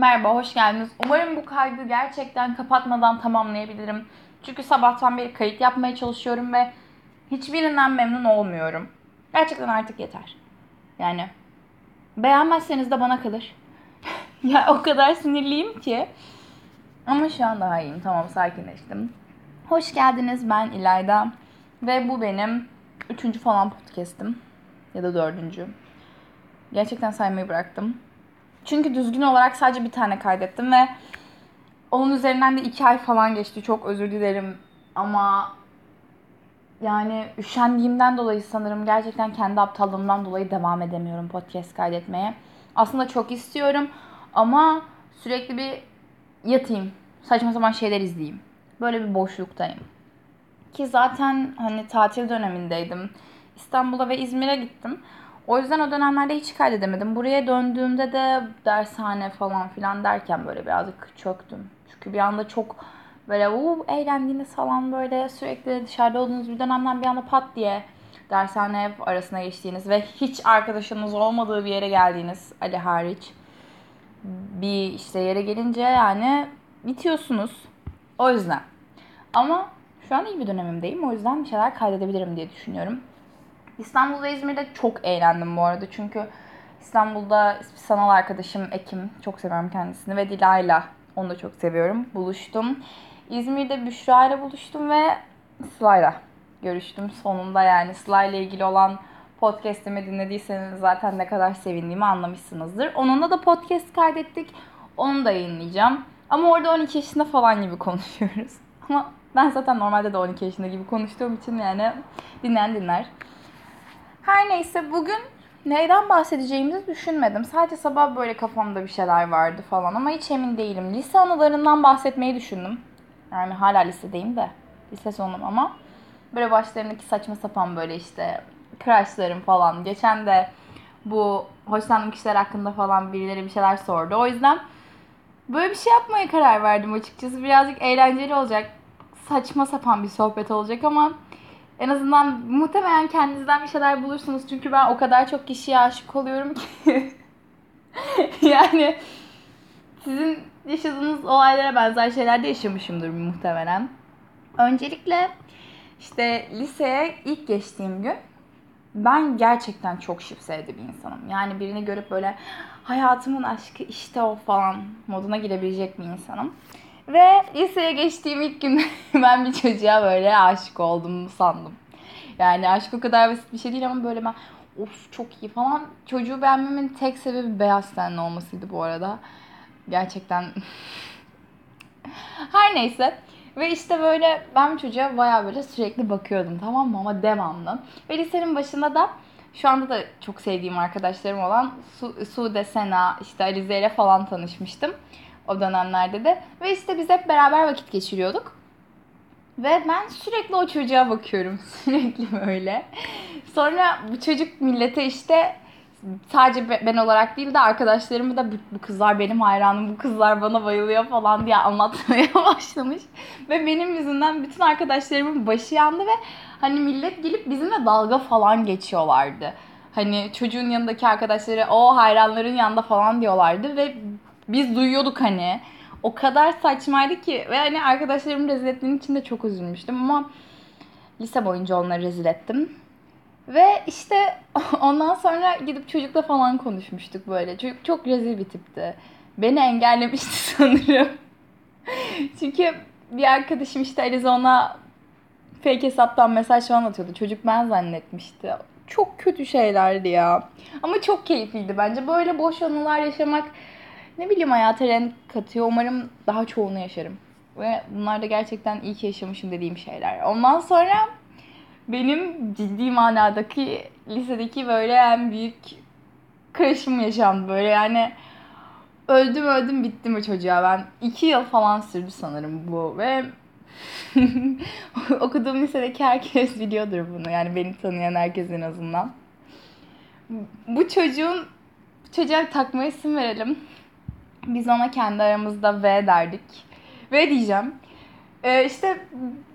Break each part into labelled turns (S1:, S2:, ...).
S1: Merhaba, hoş geldiniz. Umarım bu kaydı gerçekten kapatmadan tamamlayabilirim. Çünkü sabahtan beri kayıt yapmaya çalışıyorum ve hiçbirinden memnun olmuyorum. Gerçekten artık yeter. Yani beğenmezseniz de bana kalır. ya o kadar sinirliyim ki. Ama şu an daha iyiyim. Tamam sakinleştim. Hoş geldiniz. Ben İlayda. Ve bu benim üçüncü falan podcast'im. Ya da dördüncü. Gerçekten saymayı bıraktım. Çünkü düzgün olarak sadece bir tane kaydettim ve onun üzerinden de iki ay falan geçti. Çok özür dilerim ama yani üşendiğimden dolayı sanırım gerçekten kendi aptallığımdan dolayı devam edemiyorum podcast kaydetmeye. Aslında çok istiyorum ama sürekli bir yatayım. Saçma sapan şeyler izleyeyim. Böyle bir boşluktayım. Ki zaten hani tatil dönemindeydim. İstanbul'a ve İzmir'e gittim. O yüzden o dönemlerde hiç kaydedemedim. Buraya döndüğümde de dershane falan filan derken böyle birazcık çöktüm. Çünkü bir anda çok böyle uuu eğlendiğiniz falan böyle sürekli dışarıda olduğunuz bir dönemden bir anda pat diye dershane arasına geçtiğiniz ve hiç arkadaşınız olmadığı bir yere geldiğiniz Ali hariç bir işte yere gelince yani bitiyorsunuz. O yüzden. Ama şu an iyi bir dönemimdeyim. O yüzden bir şeyler kaydedebilirim diye düşünüyorum. İstanbul ve İzmir'de çok eğlendim bu arada. Çünkü İstanbul'da sanal arkadaşım Ekim. Çok seviyorum kendisini. Ve Dilay'la. Onu da çok seviyorum. Buluştum. İzmir'de Büşra ile buluştum ve Sıla'yla görüştüm. Sonunda yani Sıla ilgili olan podcast'imi dinlediyseniz zaten ne kadar sevindiğimi anlamışsınızdır. Onunla da podcast kaydettik. Onu da yayınlayacağım. Ama orada 12 yaşında falan gibi konuşuyoruz. Ama ben zaten normalde de 12 yaşında gibi konuştuğum için yani dinleyen dinler. Her neyse bugün neyden bahsedeceğimizi düşünmedim. Sadece sabah böyle kafamda bir şeyler vardı falan ama hiç emin değilim. Lise anılarından bahsetmeyi düşündüm. Yani hala lisedeyim de. Lise sonum ama. Böyle başlarındaki saçma sapan böyle işte crushlarım falan. Geçen de bu hoşlandığım kişiler hakkında falan birileri bir şeyler sordu. O yüzden böyle bir şey yapmaya karar verdim açıkçası. Birazcık eğlenceli olacak. Saçma sapan bir sohbet olacak ama en azından muhtemelen kendinizden bir şeyler bulursunuz. Çünkü ben o kadar çok kişiye aşık oluyorum ki. yani sizin yaşadığınız olaylara benzer şeyler de yaşamışımdır muhtemelen. Öncelikle işte liseye ilk geçtiğim gün ben gerçekten çok şıp sevdi bir insanım. Yani birini görüp böyle hayatımın aşkı işte o falan moduna girebilecek bir insanım. Ve liseye geçtiğim ilk gün ben bir çocuğa böyle aşık oldum sandım. Yani aşk o kadar basit bir şey değil ama böyle ben of çok iyi falan. Çocuğu beğenmemin tek sebebi beyaz tenli olmasıydı bu arada. Gerçekten her neyse. Ve işte böyle ben çocuğa baya böyle sürekli bakıyordum tamam mı ama devamlı. Ve lisenin başında da şu anda da çok sevdiğim arkadaşlarım olan Su, Sude, Sena, işte Alize ile falan tanışmıştım o dönemlerde de. Ve işte biz hep beraber vakit geçiriyorduk. Ve ben sürekli o çocuğa bakıyorum. Sürekli böyle. Sonra bu çocuk millete işte sadece ben olarak değil de arkadaşlarımı da bu kızlar benim hayranım, bu kızlar bana bayılıyor falan diye anlatmaya başlamış. Ve benim yüzümden bütün arkadaşlarımın başı yandı ve hani millet gelip bizimle dalga falan geçiyorlardı. Hani çocuğun yanındaki arkadaşları o hayranların yanında falan diyorlardı ve biz duyuyorduk hani. O kadar saçmaydı ki ve hani arkadaşlarımı rezil ettiğim için de çok üzülmüştüm ama lise boyunca onları rezil ettim. Ve işte ondan sonra gidip çocukla falan konuşmuştuk böyle. Çocuk çok rezil bir tipti. Beni engellemişti sanırım. Çünkü bir arkadaşım işte Arizona fake hesaptan mesaj falan atıyordu. Çocuk ben zannetmişti. Çok kötü şeylerdi ya. Ama çok keyifliydi bence. Böyle boş anılar yaşamak ne bileyim hayata renk katıyor. Umarım daha çoğunu yaşarım. Ve bunlar da gerçekten iyi ki yaşamışım dediğim şeyler. Ondan sonra benim ciddi manadaki lisedeki böyle en büyük crush'ım yaşandı. Böyle yani öldüm öldüm bittim o çocuğa ben. iki yıl falan sürdü sanırım bu ve okuduğum lisedeki herkes biliyordur bunu. Yani beni tanıyan herkes en azından. Bu çocuğun çocuğa takma isim verelim. Biz ona kendi aramızda V derdik. V diyeceğim. Ee, işte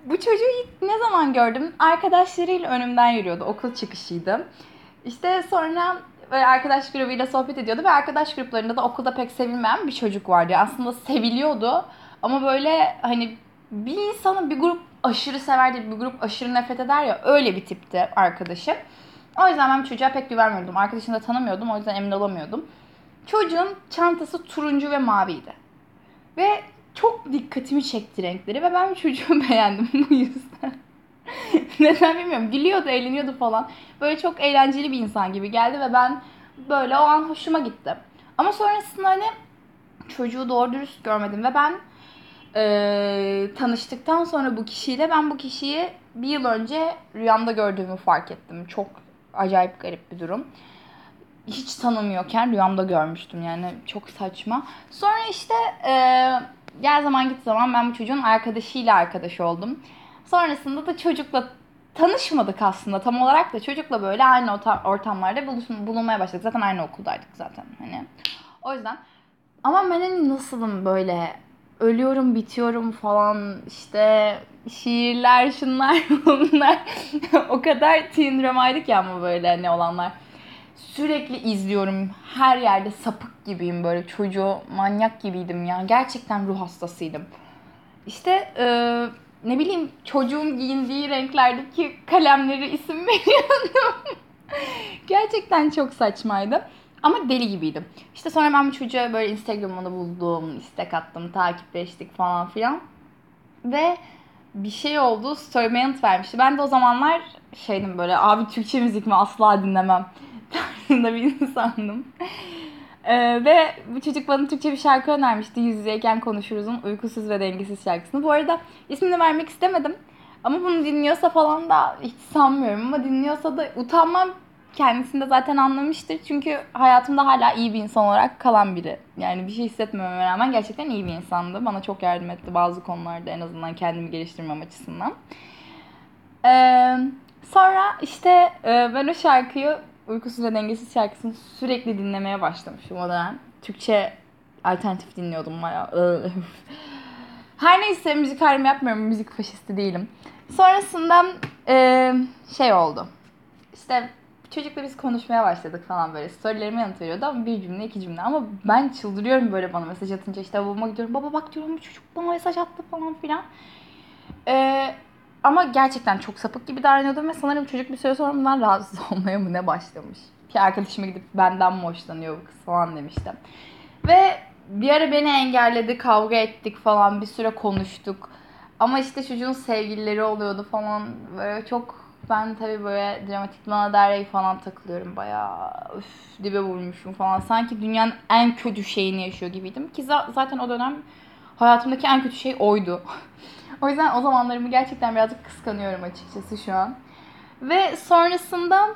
S1: bu çocuğu ilk ne zaman gördüm? Arkadaşlarıyla önümden yürüyordu. Okul çıkışıydı. İşte sonra böyle arkadaş grubuyla sohbet ediyordu ve arkadaş gruplarında da okulda pek sevilmeyen bir çocuk vardı. Aslında seviliyordu ama böyle hani bir insanı bir grup aşırı sever de bir grup aşırı nefret eder ya öyle bir tipti arkadaşım. O yüzden ben çocuğa pek güvenmiyordum. Arkadaşını da tanımıyordum o yüzden emin olamıyordum. Çocuğun çantası turuncu ve maviydi. Ve çok dikkatimi çekti renkleri ve ben çocuğu beğendim bu yüzden. Neden bilmiyorum. Gülüyordu, eğleniyordu falan. Böyle çok eğlenceli bir insan gibi geldi ve ben böyle o an hoşuma gitti. Ama sonrasında hani çocuğu doğru dürüst görmedim ve ben e, tanıştıktan sonra bu kişiyle ben bu kişiyi bir yıl önce rüyamda gördüğümü fark ettim. Çok acayip garip bir durum. Hiç tanımıyorken rüyamda görmüştüm yani çok saçma. Sonra işte e, gel zaman git zaman ben bu çocuğun arkadaşıyla arkadaş oldum. Sonrasında da çocukla tanışmadık aslında tam olarak da çocukla böyle aynı ortamlarda bulunmaya başladık. Zaten aynı okuldaydık zaten hani. O yüzden ama ben hani nasılım böyle ölüyorum bitiyorum falan işte şiirler şunlar bunlar o kadar teen dramaydık ya ama böyle ne olanlar. Sürekli izliyorum. Her yerde sapık gibiyim böyle çocuğu manyak gibiydim ya. Gerçekten ruh hastasıydım. İşte eee ne bileyim çocuğun giyindiği renklerdeki kalemleri isim veriyordum. Gerçekten çok saçmaydı. Ama deli gibiydim. İşte sonra ben bu çocuğa böyle Instagram'ını buldum, istek attım, takipleştik falan filan. Ve bir şey oldu, story'me yanıt vermişti. Ben de o zamanlar şeydim böyle, abi Türkçe müzik mi asla dinlemem tarzında bir insandım. Ee, ve bu çocuk bana Türkçe bir şarkı önermişti. Yüz yüzeyken konuşuruzun uykusuz ve dengesiz şarkısını. Bu arada ismini vermek istemedim. Ama bunu dinliyorsa falan da hiç sanmıyorum. Ama dinliyorsa da utanmam kendisinde zaten anlamıştır. Çünkü hayatımda hala iyi bir insan olarak kalan biri. Yani bir şey hissetmememe rağmen gerçekten iyi bir insandı. Bana çok yardım etti bazı konularda en azından kendimi geliştirmem açısından. Ee, sonra işte e, ben o şarkıyı Uykusuz ve Dengesiz şarkısını sürekli dinlemeye başlamışım o dönem. Türkçe alternatif dinliyordum bayağı. Her neyse müzik ayrımı yapmıyorum. Müzik faşisti değilim. Sonrasında e, şey oldu. İşte çocukla biz konuşmaya başladık falan böyle. Storylerime yanıt veriyordu ama bir cümle iki cümle. Ama ben çıldırıyorum böyle bana mesaj atınca. işte babama gidiyorum. Baba bak diyorum bu çocuk bana mesaj attı falan filan. Ee, ama gerçekten çok sapık gibi davranıyordum ve sanırım çocuk bir süre sonra bundan rahatsız olmaya mı ne başlamış. Bir arkadaşıma gidip benden mi hoşlanıyor bu kız falan demiştim. Ve bir ara beni engelledi, kavga ettik falan, bir süre konuştuk. Ama işte çocuğun sevgilileri oluyordu falan. Böyle çok ben tabii böyle dramatik Lana Del Rey falan takılıyorum bayağı. Üf, dibe vurmuşum falan. Sanki dünyanın en kötü şeyini yaşıyor gibiydim. Ki zaten o dönem hayatımdaki en kötü şey oydu. O yüzden o zamanlarımı gerçekten birazcık kıskanıyorum açıkçası şu an. Ve sonrasında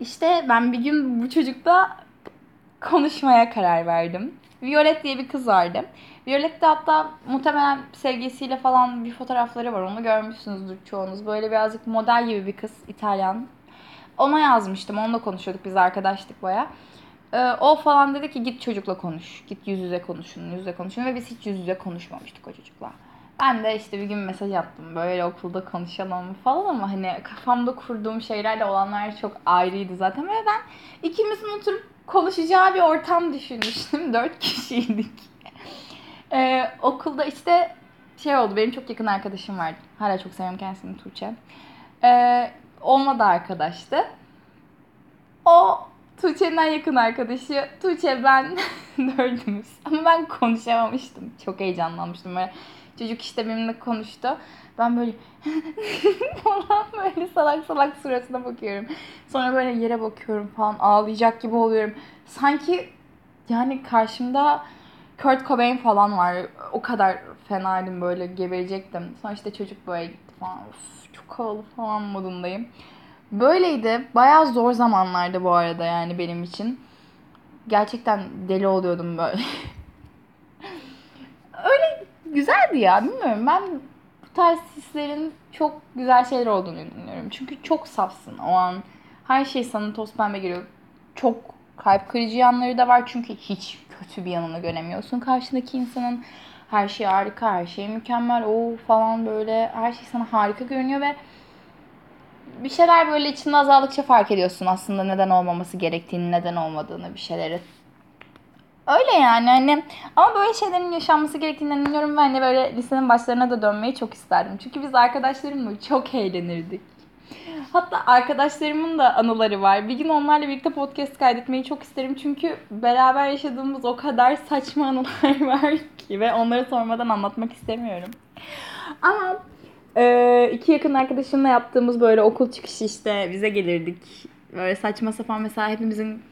S1: işte ben bir gün bu çocukla konuşmaya karar verdim. Violet diye bir kız vardı. Violet de hatta muhtemelen sevgisiyle falan bir fotoğrafları var. Onu görmüşsünüzdür çoğunuz. Böyle birazcık model gibi bir kız. İtalyan. Ona yazmıştım. Onunla konuşuyorduk. Biz arkadaştık baya. Ee, o falan dedi ki git çocukla konuş. Git yüz yüze konuşun. Yüz yüze konuşun. Ve biz hiç yüz yüze konuşmamıştık o çocukla. Ben de işte bir gün mesaj attım böyle okulda konuşalım falan ama hani kafamda kurduğum şeylerle olanlar çok ayrıydı zaten ve ben ikimizin oturup konuşacağı bir ortam düşünmüştüm. Dört kişiydik. Ee, okulda işte şey oldu benim çok yakın arkadaşım vardı. Hala çok seviyorum kendisini Tuğçe. Ee, onunla da arkadaştı. O Tuğçe'nin en yakın arkadaşı. Tuğçe ben dördümüz. Ama ben konuşamamıştım. Çok heyecanlanmıştım. Böyle Çocuk işte benimle konuştu. Ben böyle falan böyle salak salak suratına bakıyorum. Sonra böyle yere bakıyorum falan ağlayacak gibi oluyorum. Sanki yani karşımda Kurt Cobain falan var. O kadar fenaydım böyle geberecektim. Sonra işte çocuk böyle gitti falan. Of, çok havalı falan modundayım. Böyleydi. Bayağı zor zamanlardı bu arada yani benim için. Gerçekten deli oluyordum böyle. Öyle güzeldi ya bilmiyorum. Ben bu tarz hislerin çok güzel şeyler olduğunu düşünüyorum. Çünkü çok safsın o an. Her şey sana toz pembe geliyor. Çok kalp kırıcı yanları da var çünkü hiç kötü bir yanını göremiyorsun karşındaki insanın. Her şey harika, her şey mükemmel, o falan böyle her şey sana harika görünüyor ve bir şeyler böyle içinde azaldıkça fark ediyorsun aslında neden olmaması gerektiğini, neden olmadığını bir şeyleri. Öyle yani hani ama böyle şeylerin yaşanması gerektiğinden inanıyorum ve hani böyle lisenin başlarına da dönmeyi çok isterdim. Çünkü biz arkadaşlarımla çok eğlenirdik. Hatta arkadaşlarımın da anıları var. Bir gün onlarla birlikte podcast kaydetmeyi çok isterim. Çünkü beraber yaşadığımız o kadar saçma anılar var ki ve onları sormadan anlatmak istemiyorum. Ama e, iki yakın arkadaşımla yaptığımız böyle okul çıkışı işte bize gelirdik. Böyle saçma sapan mesela hepimizin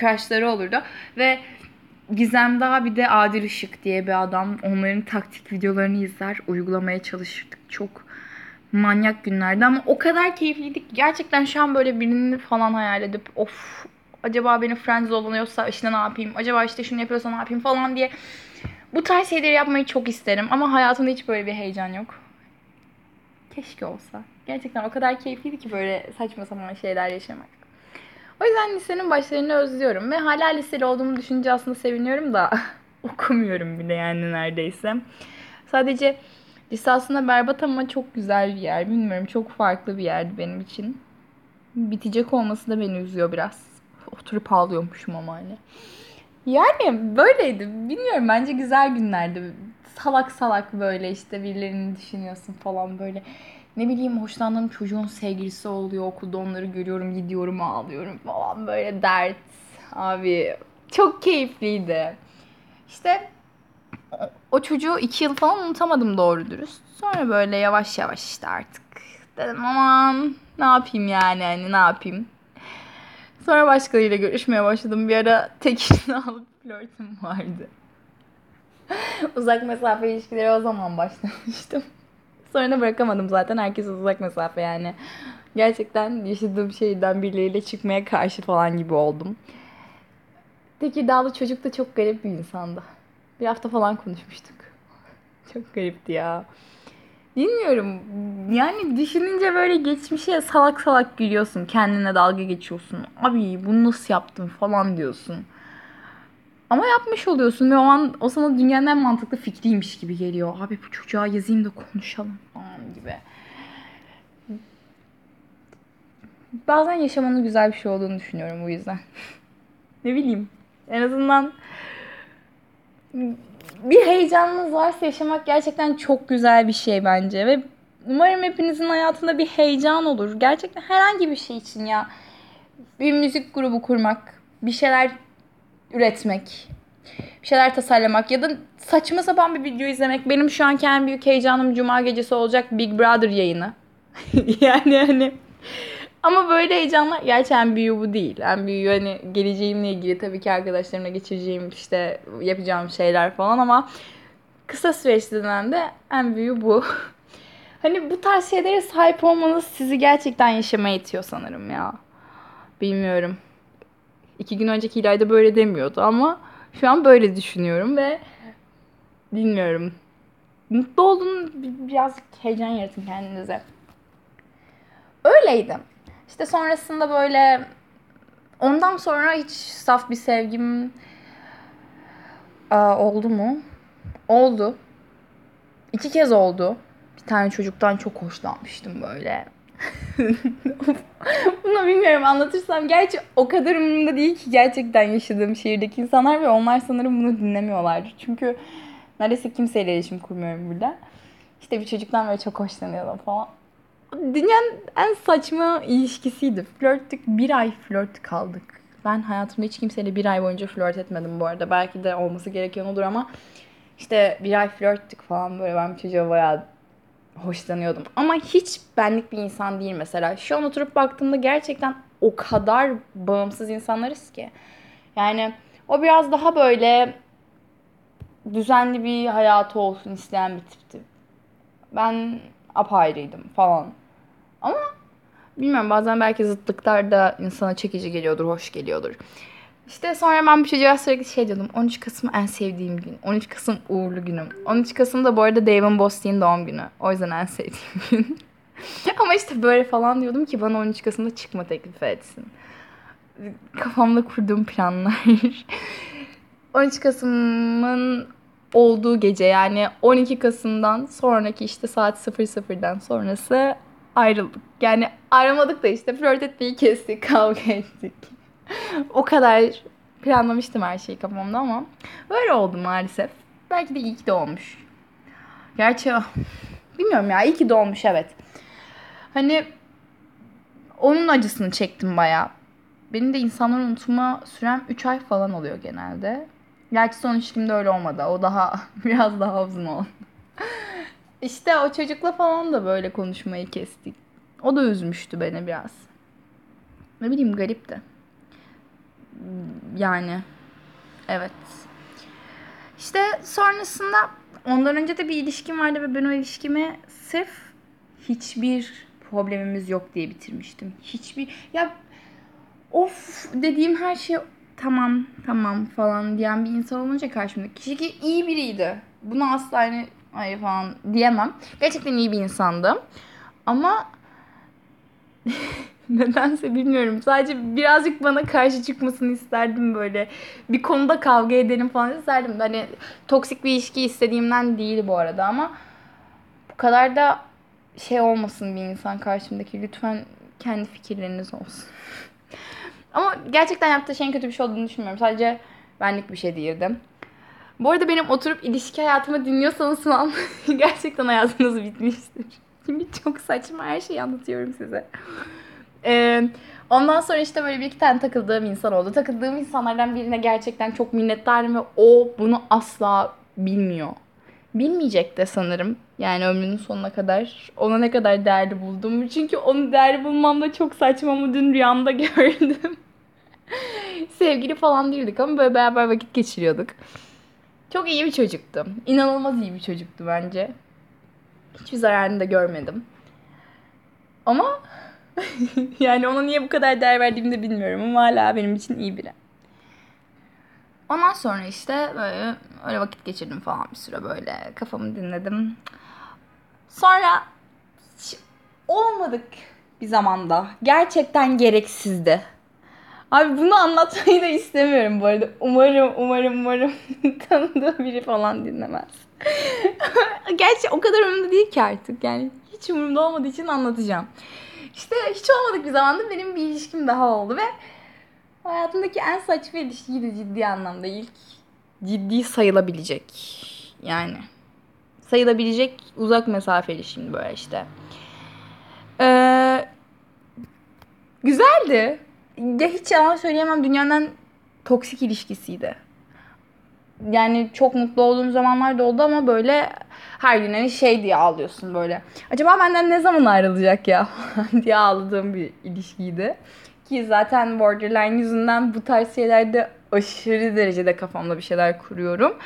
S1: crushları olurdu. Ve Gizem Dağ bir de Adil Işık diye bir adam. Onların taktik videolarını izler, uygulamaya çalışırdık. Çok manyak günlerdi ama o kadar keyifliydik. Gerçekten şu an böyle birini falan hayal edip of acaba beni friends olunuyorsa işte ne yapayım? Acaba işte şunu yapıyorsa ne yapayım falan diye bu tarz şeyleri yapmayı çok isterim ama hayatımda hiç böyle bir heyecan yok. Keşke olsa. Gerçekten o kadar keyifliydi ki böyle saçma sapan şeyler yaşamak. O yüzden lisenin başlarını özlüyorum ve hala liseli olduğumu düşünce aslında seviniyorum da okumuyorum bile yani neredeyse. Sadece lise aslında berbat ama çok güzel bir yer. Bilmiyorum çok farklı bir yerdi benim için. Bitecek olması da beni üzüyor biraz. Oturup ağlıyormuşum ama hani. Yani böyleydi. Bilmiyorum bence güzel günlerdi. Salak salak böyle işte birilerini düşünüyorsun falan böyle. Ne bileyim hoşlandığım çocuğun sevgilisi oluyor okulda onları görüyorum gidiyorum ağlıyorum falan böyle dert. Abi çok keyifliydi. İşte o çocuğu iki yıl falan unutamadım doğru dürüst. Sonra böyle yavaş yavaş işte artık dedim aman ne yapayım yani hani ne yapayım. Sonra başkalarıyla görüşmeye başladım. Bir ara tekini alıp flörtüm vardı. uzak mesafe ilişkileri o zaman başlamıştım. Sonra bırakamadım zaten. Herkes uzak mesafe yani. Gerçekten yaşadığım şeyden birileriyle çıkmaya karşı falan gibi oldum. Tekirdağlı çocuk da çok garip bir insandı. Bir hafta falan konuşmuştuk. Çok garipti ya. Bilmiyorum. Yani düşününce böyle geçmişe salak salak gülüyorsun. Kendine dalga geçiyorsun. Abi bunu nasıl yaptın falan diyorsun. Ama yapmış oluyorsun ve o an o sana dünyanın en mantıklı fikriymiş gibi geliyor. Abi bu çocuğa yazayım da konuşalım falan gibi. Bazen yaşamanın güzel bir şey olduğunu düşünüyorum bu yüzden. ne bileyim. En azından bir heyecanınız varsa yaşamak gerçekten çok güzel bir şey bence ve umarım hepinizin hayatında bir heyecan olur. Gerçekten herhangi bir şey için ya. Bir müzik grubu kurmak, bir şeyler üretmek, bir şeyler tasarlamak ya da saçma sapan bir video izlemek. Benim şu an en büyük heyecanım cuma gecesi olacak Big Brother yayını. yani hani ama böyle heyecanlar gerçi en büyüğü bu değil. En büyüğü hani geleceğimle ilgili tabii ki arkadaşlarımla geçireceğim işte yapacağım şeyler falan ama kısa süreçte de en büyüğü bu. hani bu tarz şeylere sahip olmanız sizi gerçekten yaşamaya itiyor sanırım ya. Bilmiyorum. İki gün önceki İlayda böyle demiyordu ama şu an böyle düşünüyorum ve bilmiyorum. Mutlu olun birazcık heyecan yaratın kendinize. Öyleydim. İşte sonrasında böyle ondan sonra hiç saf bir sevgim aa, oldu mu? Oldu. İki kez oldu. Bir tane çocuktan çok hoşlanmıştım böyle. Bunu bilmiyorum anlatırsam. Gerçi o kadar umurumda değil ki gerçekten yaşadığım şehirdeki insanlar ve onlar sanırım bunu dinlemiyorlardır. Çünkü neredeyse kimseyle iletişim kurmuyorum burada. İşte bir çocuktan böyle çok hoşlanıyordum falan. Dünyanın en saçma ilişkisiydi. Flörttük. Bir ay flört kaldık. Ben hayatımda hiç kimseyle bir ay boyunca flört etmedim bu arada. Belki de olması gereken odur ama işte bir ay flörttük falan böyle ben çocuğa bayağı hoşlanıyordum. Ama hiç benlik bir insan değil mesela. Şu an oturup baktığımda gerçekten o kadar bağımsız insanlarız ki. Yani o biraz daha böyle düzenli bir hayatı olsun isteyen bir tipti. Ben apayrıydım falan. Ama bilmiyorum bazen belki zıtlıklar da insana çekici geliyordur, hoş geliyordur. İşte sonra ben bu çocuğa sürekli şey diyordum. 13 Kasım en sevdiğim gün. 13 Kasım uğurlu günüm. 13 Kasım da bu arada David Bostick'in doğum günü. O yüzden en sevdiğim gün. Ama işte böyle falan diyordum ki bana 13 Kasım'da çıkma teklifi etsin. Kafamda kurduğum planlar. 13 Kasım'ın olduğu gece yani 12 Kasım'dan sonraki işte saat 00'dan sonrası ayrıldık. Yani ayrılmadık da işte flört etmeyi kestik, kavga ettik. o kadar planlamıştım her şeyi kafamda ama böyle oldu maalesef. Belki de iyi ki de olmuş. Gerçi bilmiyorum ya iyi ki de olmuş evet. Hani onun acısını çektim bayağı. Benim de insanları unutma sürem 3 ay falan oluyor genelde. Gerçi son ilişkimde öyle olmadı. O daha biraz daha uzun oldu. İşte o çocukla falan da böyle konuşmayı kestik. O da üzmüştü beni biraz. Ne bileyim garipti. Yani evet. İşte sonrasında ondan önce de bir ilişkim vardı ve ben o ilişkimi sırf hiçbir problemimiz yok diye bitirmiştim. Hiçbir ya of dediğim her şey tamam tamam falan diyen bir insan olunca karşımda kişi ki iyi biriydi. Bunu asla hani hayır falan diyemem. Gerçekten iyi bir insandı. Ama nedense bilmiyorum. Sadece birazcık bana karşı çıkmasını isterdim böyle. Bir konuda kavga edelim falan isterdim. Hani toksik bir ilişki istediğimden değil bu arada ama bu kadar da şey olmasın bir insan karşımdaki. Lütfen kendi fikirleriniz olsun. Ama gerçekten yaptığı şeyin kötü bir şey olduğunu düşünmüyorum. Sadece benlik bir şey değildi. Bu arada benim oturup ilişki hayatımı dinliyorsanız falan gerçekten hayatınız bitmiştir. Çünkü çok saçma her şeyi anlatıyorum size. Ee, ondan sonra işte böyle bir iki tane takıldığım insan oldu. Takıldığım insanlardan birine gerçekten çok minnettarım ve o bunu asla bilmiyor. Bilmeyecek de sanırım. Yani ömrünün sonuna kadar ona ne kadar değerli buldum. Çünkü onu değerli bulmam da çok saçma mı dün rüyamda gördüm. Sevgili falan değildik ama böyle beraber vakit geçiriyorduk. Çok iyi bir çocuktu. İnanılmaz iyi bir çocuktu bence. Hiçbir zararını da görmedim. Ama yani ona niye bu kadar değer verdiğimi de bilmiyorum ama hala benim için iyi biri. Ondan sonra işte böyle öyle vakit geçirdim falan bir süre böyle kafamı dinledim. Sonra olmadık bir zamanda. Gerçekten gereksizdi. Abi bunu anlatmayı da istemiyorum bu arada. Umarım, umarım, umarım tanıdığı biri falan dinlemez. Gerçi o kadar önemli değil ki artık. Yani hiç umurumda olmadığı için anlatacağım. İşte hiç olmadık bir zamanda benim bir ilişkim daha oldu ve hayatımdaki en saçma ilişkiydi ciddi anlamda. ilk ciddi sayılabilecek. Yani sayılabilecek uzak mesafe ilişkim böyle işte. Ee, güzeldi. Ya hiç yalan söyleyemem dünyanın toksik ilişkisiydi. Yani çok mutlu olduğum zamanlar da oldu ama böyle her gün hani şey diye ağlıyorsun böyle. Acaba benden ne zaman ayrılacak ya diye ağladığım bir ilişkiydi. Ki zaten borderline yüzünden bu tarz şeylerde aşırı derecede kafamda bir şeyler kuruyorum.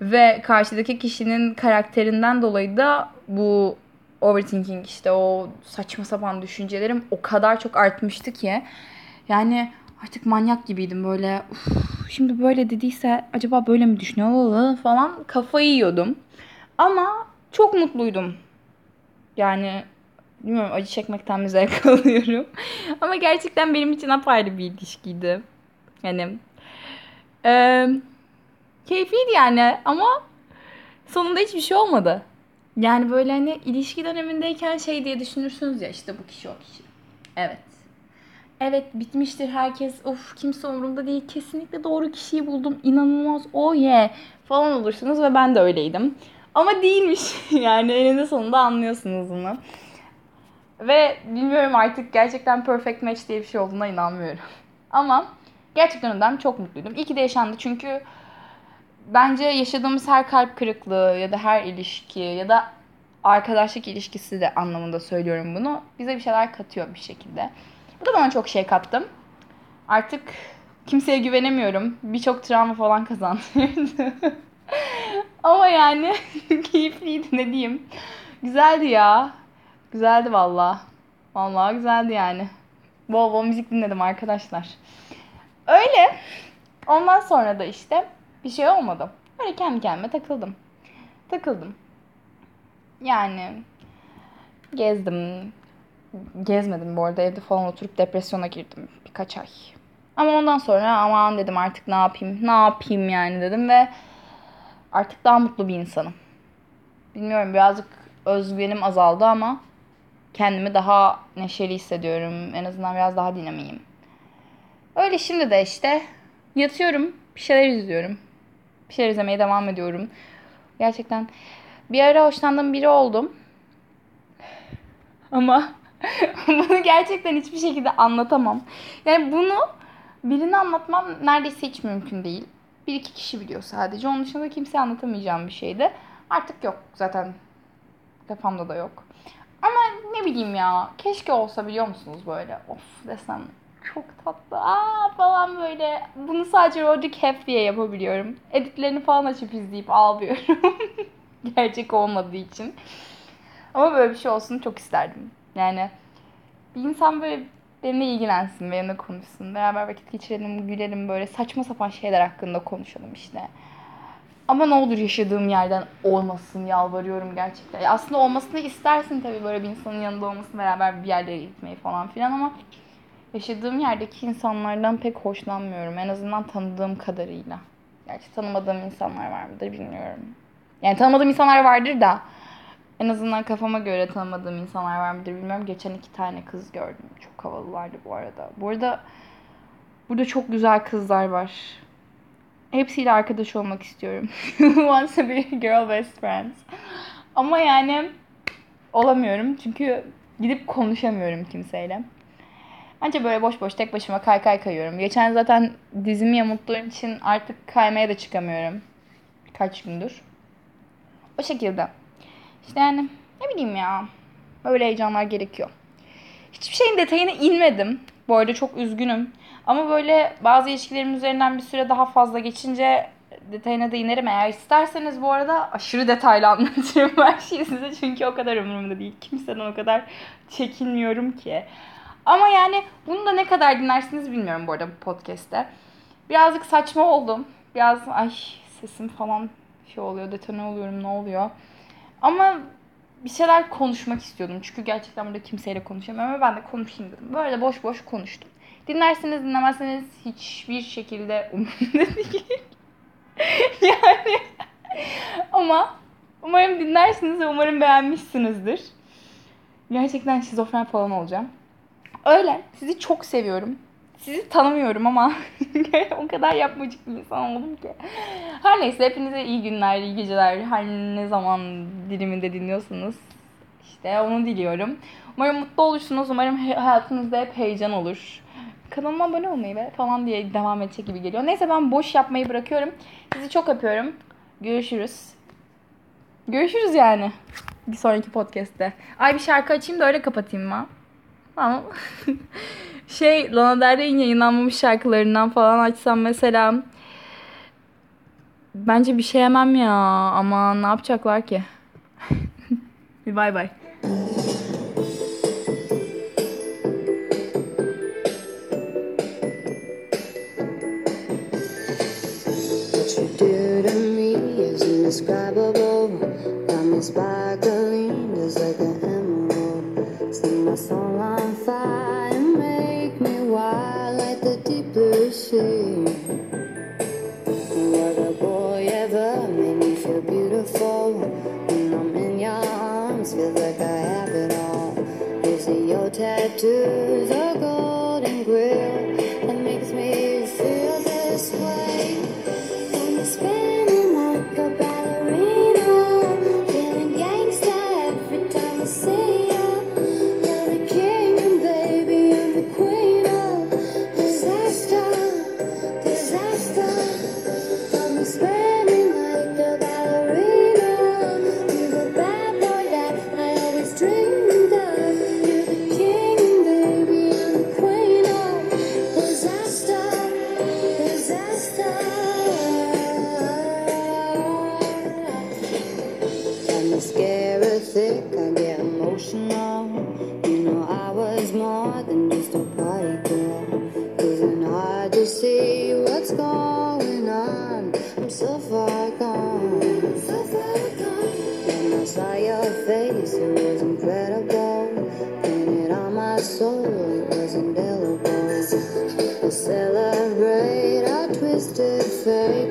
S1: Ve karşıdaki kişinin karakterinden dolayı da bu overthinking işte o saçma sapan düşüncelerim o kadar çok artmıştı ki. Yani artık manyak gibiydim böyle. Uf, şimdi böyle dediyse acaba böyle mi düşünüyor falan kafayı yiyordum. Ama çok mutluydum. Yani bilmiyorum acı çekmekten mi zevk alıyorum. Ama gerçekten benim için apayrı bir ilişkiydi. Yani e, keyifliydi yani ama sonunda hiçbir şey olmadı. Yani böyle hani ilişki dönemindeyken şey diye düşünürsünüz ya işte bu kişi o kişi. Evet. Evet bitmiştir herkes. Of kimse umurumda değil. Kesinlikle doğru kişiyi buldum. İnanılmaz. Oh yeah falan olursunuz ve ben de öyleydim. Ama değilmiş. yani eninde sonunda anlıyorsunuz bunu. Ve bilmiyorum artık gerçekten perfect match diye bir şey olduğuna inanmıyorum. Ama gerçekten önden çok mutluydum. İyi ki de yaşandı çünkü bence yaşadığımız her kalp kırıklığı ya da her ilişki ya da arkadaşlık ilişkisi de anlamında söylüyorum bunu. Bize bir şeyler katıyor bir şekilde. Bu da bana çok şey kattım. Artık kimseye güvenemiyorum. Birçok travma falan kazandırdı. Ama yani keyifliydi ne diyeyim. Güzeldi ya. Güzeldi valla. Valla güzeldi yani. Bol bol müzik dinledim arkadaşlar. Öyle. Ondan sonra da işte bir şey olmadı. Öyle kendi kendime takıldım. Takıldım. Yani gezdim. Gezmedim bu arada evde falan oturup depresyona girdim birkaç ay. Ama ondan sonra aman dedim artık ne yapayım ne yapayım yani dedim ve artık daha mutlu bir insanım. Bilmiyorum birazcık özgüvenim azaldı ama kendimi daha neşeli hissediyorum. En azından biraz daha dinamiyim. Öyle şimdi de işte yatıyorum, bir şeyler izliyorum. Bir şeyler izlemeye devam ediyorum. Gerçekten bir ara hoşlandığım biri oldum. Ama bunu gerçekten hiçbir şekilde anlatamam. Yani bunu birine anlatmam neredeyse hiç mümkün değil. Bir iki kişi biliyor sadece. Onun dışında kimseye anlatamayacağım bir şeydi. Artık yok zaten. Kafamda da yok. Ama ne bileyim ya. Keşke olsa biliyor musunuz böyle. Of desem çok tatlı. Aa falan böyle. Bunu sadece Roger Hep diye yapabiliyorum. Editlerini falan açıp izleyip ağlıyorum. Gerçek olmadığı için. Ama böyle bir şey olsun çok isterdim. Yani bir insan böyle benimle ilgilensin, benimle konuşsun. Beraber vakit geçirelim, gülelim böyle saçma sapan şeyler hakkında konuşalım işte. Ama ne olur yaşadığım yerden olmasın yalvarıyorum gerçekten. Ya aslında olmasını istersin tabii böyle bir insanın yanında olmasını beraber bir yerlere gitmeyi falan filan ama yaşadığım yerdeki insanlardan pek hoşlanmıyorum. En azından tanıdığım kadarıyla. Gerçi tanımadığım insanlar var mıdır bilmiyorum. Yani tanımadığım insanlar vardır da en azından kafama göre tanımadığım insanlar var mıdır bilmiyorum. Geçen iki tane kız gördüm. Çok havalılardı bu arada. Bu arada burada çok güzel kızlar var. Hepsiyle arkadaş olmak istiyorum. Wants to be girl best friends. Ama yani olamıyorum. Çünkü gidip konuşamıyorum kimseyle. Anca böyle boş boş tek başıma kay kay kayıyorum. Geçen zaten dizimi yamulttuğum için artık kaymaya da çıkamıyorum. Kaç gündür. O şekilde. İşte yani ne bileyim ya. Böyle heyecanlar gerekiyor. Hiçbir şeyin detayına inmedim. Bu arada çok üzgünüm. Ama böyle bazı ilişkilerim üzerinden bir süre daha fazla geçince detayına da inerim. Eğer isterseniz bu arada aşırı detaylı anlatırım her şeyi size. Çünkü o kadar umurumda değil. Kimseden o kadar çekinmiyorum ki. Ama yani bunu da ne kadar dinlersiniz bilmiyorum bu arada bu podcast'te. Birazcık saçma oldum. Biraz ay sesim falan şey oluyor, detone oluyorum ne oluyor. Ama bir şeyler konuşmak istiyordum. Çünkü gerçekten burada kimseyle konuşamıyorum ve ben de konuşayım dedim. Böyle boş boş konuştum. Dinlerseniz dinlemezseniz hiçbir şekilde umurumda değil. yani ama umarım dinlersiniz ve umarım beğenmişsinizdir. Gerçekten şizofren falan olacağım. Öyle. Sizi çok seviyorum. Sizi tanımıyorum ama o kadar yapmacık bir insan oldum ki. Her neyse hepinize iyi günler, iyi geceler. Her ne zaman diliminde dinliyorsunuz. İşte onu diliyorum. Umarım mutlu olursunuz. Umarım hayatınızda hep heyecan olur. Kanalıma abone olmayı ve falan diye devam edecek gibi geliyor. Neyse ben boş yapmayı bırakıyorum. Sizi çok öpüyorum. Görüşürüz. Görüşürüz yani. Bir sonraki podcast'te. Ay bir şarkı açayım da öyle kapatayım mı? Ama şey Lana Del Rey'in yayınlanmamış şarkılarından falan açsam mesela bence bir şey yemem ya ama ne yapacaklar ki? bir bay bay. İndescribable. Got me sparkling just like an emerald. Set my soul tattoos. was indelible. Celebrate our twisted fate.